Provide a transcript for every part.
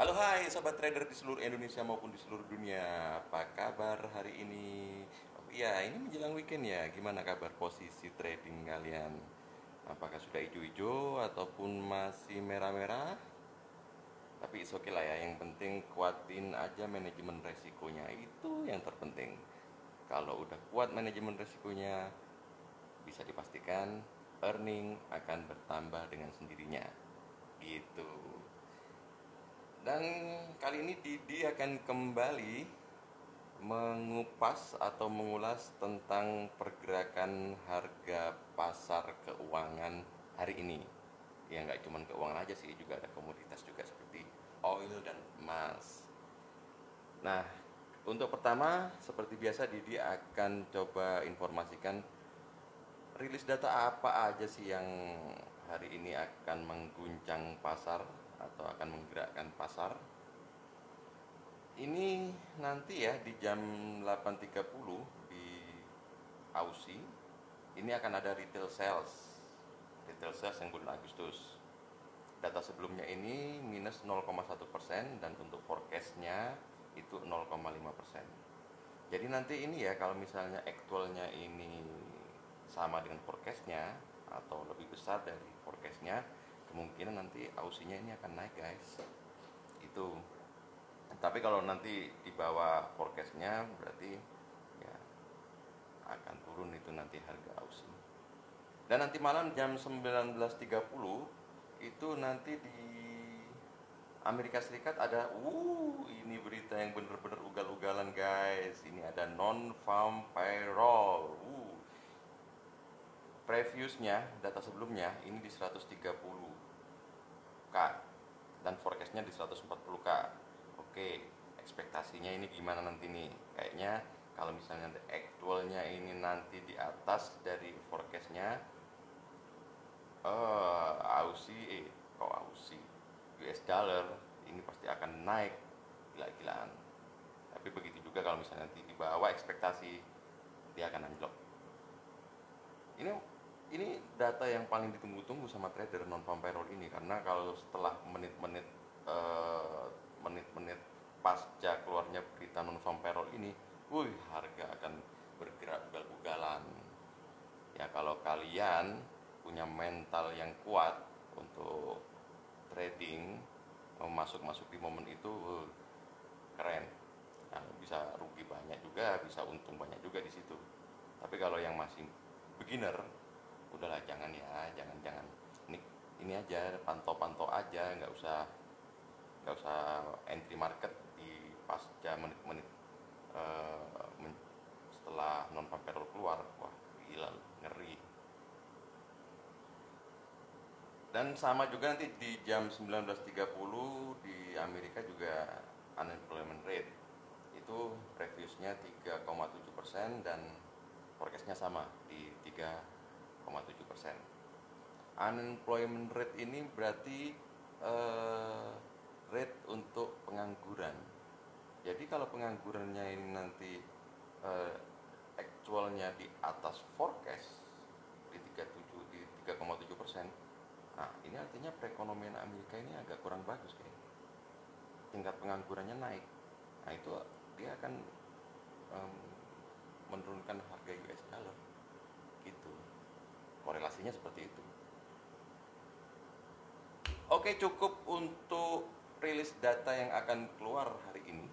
Halo hai sobat trader di seluruh Indonesia maupun di seluruh dunia Apa kabar hari ini? Iya ini menjelang weekend ya Gimana kabar posisi trading kalian? Apakah sudah hijau-hijau ataupun masih merah-merah? Tapi oke okay lah ya Yang penting kuatin aja manajemen resikonya Itu yang terpenting Kalau udah kuat manajemen resikonya Bisa dipastikan earning akan bertambah dengan sendirinya Gitu dan kali ini Didi akan kembali mengupas atau mengulas tentang pergerakan harga pasar keuangan hari ini. Ya nggak cuma keuangan aja sih, juga ada komoditas juga seperti oil dan emas. Nah, untuk pertama seperti biasa Didi akan coba informasikan rilis data apa aja sih yang hari ini akan mengguncang pasar atau akan menggerakkan pasar. Ini nanti ya di jam 8.30 di Aussie ini akan ada retail sales. Retail sales yang bulan Agustus. Data sebelumnya ini minus 0,1 persen dan untuk forecastnya itu 0,5 persen. Jadi nanti ini ya kalau misalnya actualnya ini sama dengan forecastnya atau lebih besar dari forecastnya kemungkinan nanti ausinya ini akan naik guys. Itu. Tapi kalau nanti di bawah forecastnya berarti ya akan turun itu nanti harga ausi. Dan nanti malam jam 19.30 itu nanti di Amerika Serikat ada uh ini berita yang bener-bener ugal-ugalan guys. Ini ada non farm payroll. Uh previousnya data sebelumnya ini di 130 K. Dan forecastnya di 140K oke ekspektasinya ini gimana nanti nih? Kayaknya kalau misalnya actualnya ini nanti di atas dari forecastnya uh, Aussie eh kok Aussie? US dollar ini pasti akan naik gila-gilaan. Tapi begitu juga kalau misalnya nanti di bawah ekspektasi dia akan anjlok. Ini ini data yang paling ditunggu-tunggu sama trader non farm payroll ini karena kalau setelah menit-menit uh, menit-menit pasca keluarnya berita non farm payroll ini, wih harga akan bergerak ugal-ugalan. Ya kalau kalian punya mental yang kuat untuk trading masuk-masuk di momen itu uh, keren. Nah, bisa rugi banyak juga, bisa untung banyak juga di situ. Tapi kalau yang masih beginner udahlah jangan ya jangan jangan. Ini ini aja pantau-pantau aja nggak usah nggak usah entry market di pasca menit-menit uh, men, setelah non payroll keluar. Wah gila ngeri. Dan sama juga nanti di jam 19.30 di Amerika juga unemployment rate. Itu reviewsnya 3,7 persen dan forecastnya sama di 3 persen. Unemployment rate ini berarti uh, rate untuk pengangguran. Jadi kalau penganggurannya ini nanti uh, actualnya di atas forecast di 37 di 3,7 persen, nah ini artinya perekonomian Amerika ini agak kurang bagus kayak tingkat penganggurannya naik. Nah itu dia akan um, menurunkan harga US dollar korelasinya seperti itu. Oke cukup untuk rilis data yang akan keluar hari ini.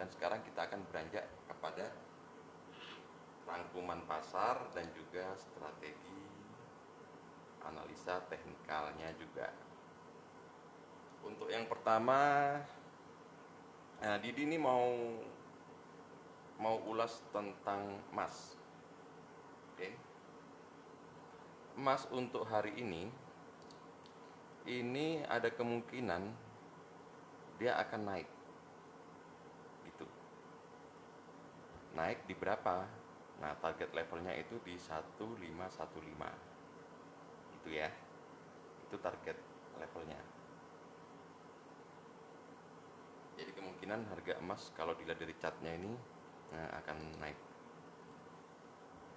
Dan sekarang kita akan beranjak kepada rangkuman pasar dan juga strategi analisa teknikalnya juga. Untuk yang pertama nah Didi ini mau mau ulas tentang emas oke okay emas untuk hari ini ini ada kemungkinan dia akan naik. Gitu. Naik di berapa? Nah target levelnya itu di 1515 itu ya. Itu target levelnya. Jadi kemungkinan harga emas kalau dilihat dari catnya ini nah, akan naik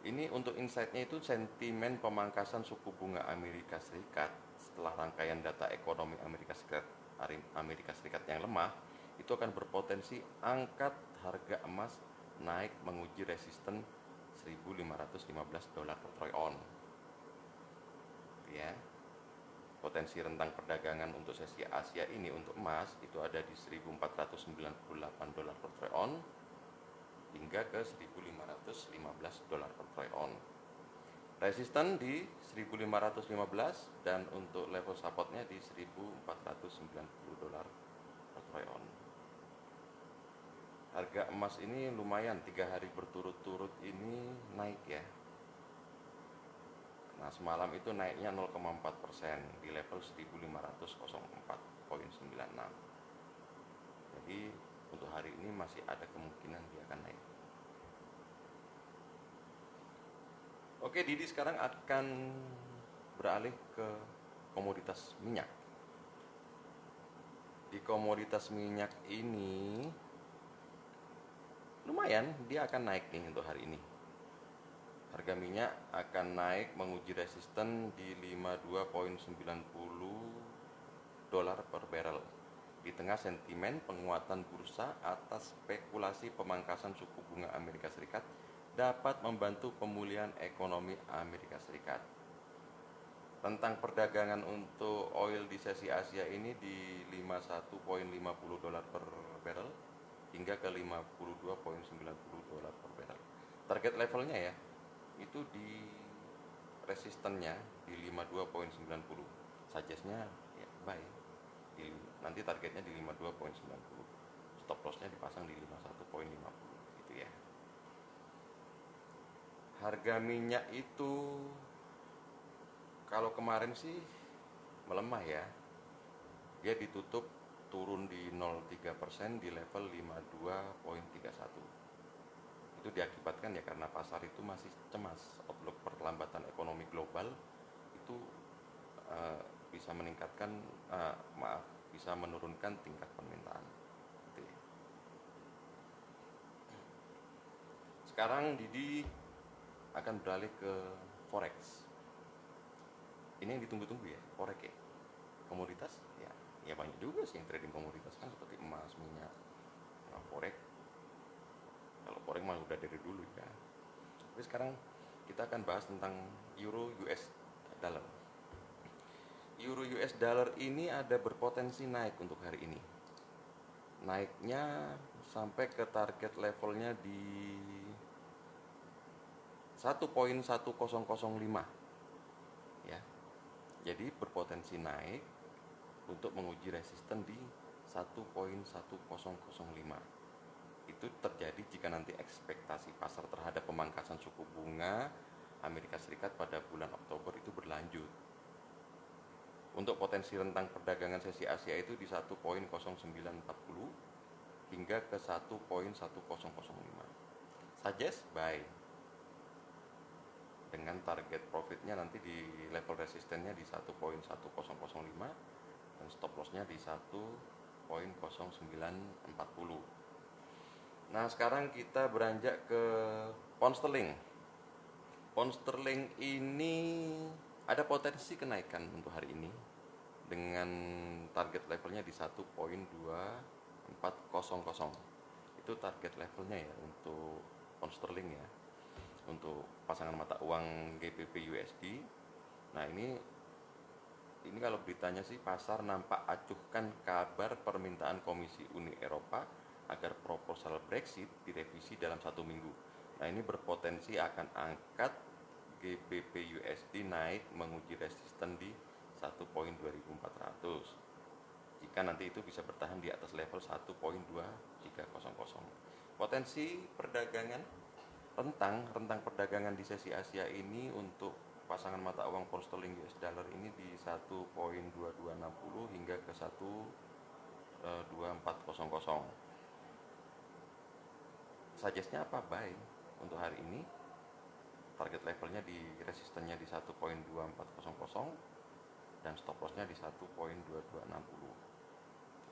ini untuk insight-nya itu sentimen pemangkasan suku bunga Amerika Serikat setelah rangkaian data ekonomi Amerika Serikat Amerika Serikat yang lemah itu akan berpotensi angkat harga emas naik menguji resisten 1515 dolar per troy on. Ya. Potensi rentang perdagangan untuk sesi Asia ini untuk emas itu ada di 1498 dolar per troy on hingga ke 1515 dolar per troy on. Resisten di 1515 dan untuk level supportnya di 1490 dolar per troy on. Harga emas ini lumayan tiga hari berturut-turut ini naik ya. Nah semalam itu naiknya 0,4 persen di level 1504,96 jadi untuk hari ini masih ada kemungkinan dia akan naik. Oke Didi sekarang akan beralih ke komoditas minyak. Di komoditas minyak ini lumayan dia akan naik nih untuk hari ini. Harga minyak akan naik menguji resisten di 52.90 dolar per barrel di tengah sentimen penguatan bursa atas spekulasi pemangkasan suku bunga Amerika Serikat dapat membantu pemulihan ekonomi Amerika Serikat. Tentang perdagangan untuk oil di sesi Asia ini di 51.50 dolar per barrel hingga ke 52.90 dolar per barrel. Target levelnya ya itu di resistennya di 52.90. Suggestnya ya buy. Nanti targetnya di 52.90. Stop lossnya dipasang di 51.50 gitu ya. Harga minyak itu kalau kemarin sih melemah ya. Dia ditutup turun di 0,3 persen di level 52.31 itu diakibatkan ya karena pasar itu masih cemas outlook perlambatan ekonomi global itu uh, bisa meningkatkan uh, maaf bisa menurunkan tingkat permintaan. Gitu ya. sekarang Didi akan beralih ke forex. Ini yang ditunggu-tunggu ya forex ya. Komoditas ya banyak juga sih yang trading komoditas kan seperti emas minyak nah, forex. Kalau forex mah udah dari dulu ya. Tapi sekarang kita akan bahas tentang euro US dollar euro US dollar ini ada berpotensi naik untuk hari ini. Naiknya sampai ke target levelnya di 1.1005 ya. Jadi berpotensi naik untuk menguji resisten di 1.1005 itu terjadi jika nanti ekspektasi pasar terhadap pemangkasan suku bunga Amerika Serikat pada bulan Oktober itu berlanjut untuk potensi rentang perdagangan sesi Asia itu di 1.0940 hingga ke 1.1005 suggest buy. Dengan target profitnya nanti di level resistennya di 1.1005 dan stop lossnya di 1.0940 nah sekarang kita beranjak ke pound sterling. Pound sterling ini ada potensi kenaikan untuk hari ini dengan target levelnya di 1.2400 itu target levelnya ya untuk pound sterling ya untuk pasangan mata uang GBP USD nah ini ini kalau beritanya sih pasar nampak acuhkan kabar permintaan Komisi Uni Eropa agar proposal Brexit direvisi dalam satu minggu. Nah ini berpotensi akan angkat GBP USD naik menguji resisten di 1.2400 jika nanti itu bisa bertahan di atas level 1.2300 potensi perdagangan rentang rentang perdagangan di sesi Asia ini untuk pasangan mata uang pound sterling US dollar ini di 1.2260 hingga ke 1.2400. Suggestnya apa? Buy untuk hari ini. Target levelnya di resistennya di 1.2400 dan stop lossnya di 1.2260.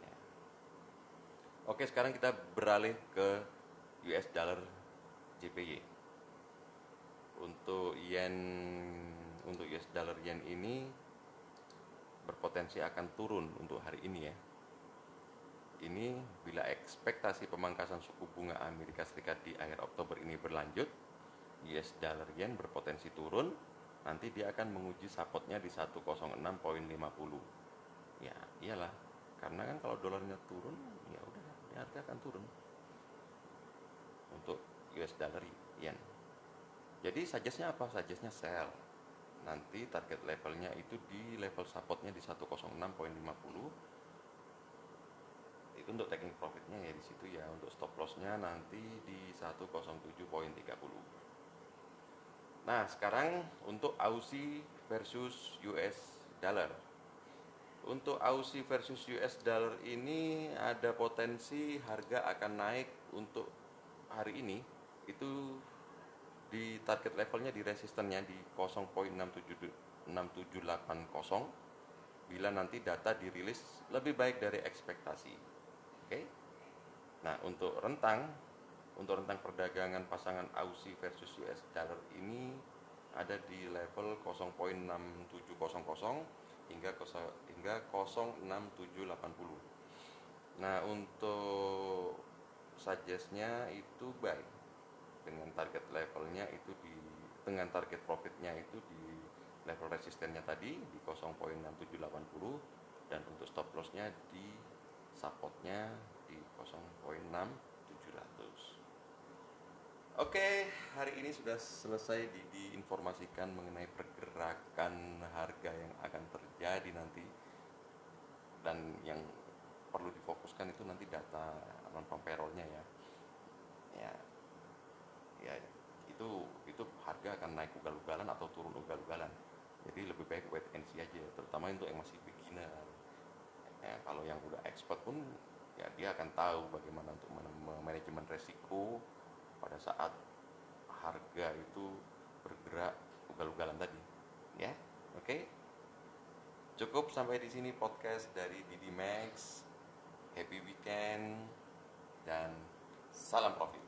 Ya. Oke, sekarang kita beralih ke US dollar JPY untuk yen untuk US dollar yen ini berpotensi akan turun untuk hari ini ya ini bila ekspektasi pemangkasan suku bunga Amerika Serikat di akhir Oktober ini berlanjut, US dollar yen berpotensi turun, nanti dia akan menguji supportnya di 106.50. Ya, iyalah. Karena kan kalau dolarnya turun, ya udah, harga akan turun. Untuk US dollar yen. Jadi suggestnya apa? Suggestnya sell. Nanti target levelnya itu di level supportnya di 106.50 itu untuk taking profitnya ya di situ ya untuk stop lossnya nanti di 107.30 nah sekarang untuk Aussie versus US dollar untuk Aussie versus US dollar ini ada potensi harga akan naik untuk hari ini itu di target levelnya di resistennya di 0.6780 bila nanti data dirilis lebih baik dari ekspektasi. Oke. Nah, untuk rentang untuk rentang perdagangan pasangan Aussie versus US dollar ini ada di level 0.6700 hingga hingga 06780. Nah, untuk suggestnya itu buy dengan target levelnya itu di dengan target profitnya itu di level resistennya tadi di 0.6780 dan untuk stop lossnya di supportnya di 0.6700 oke hari ini sudah selesai di, diinformasikan mengenai pergerakan harga yang akan terjadi nanti. Dan yang perlu difokuskan itu nanti data non payrollnya ya. Ya ya itu itu harga akan naik ugal-ugalan atau turun ugal-ugalan. Jadi lebih baik wait and see aja terutama untuk yang masih beginner. Ya, kalau yang udah expert pun ya dia akan tahu bagaimana untuk manajemen resiko pada saat harga itu bergerak ugal-ugalan tadi. Ya oke. Okay? cukup sampai di sini podcast dari Didi Max. Happy weekend dan salam profit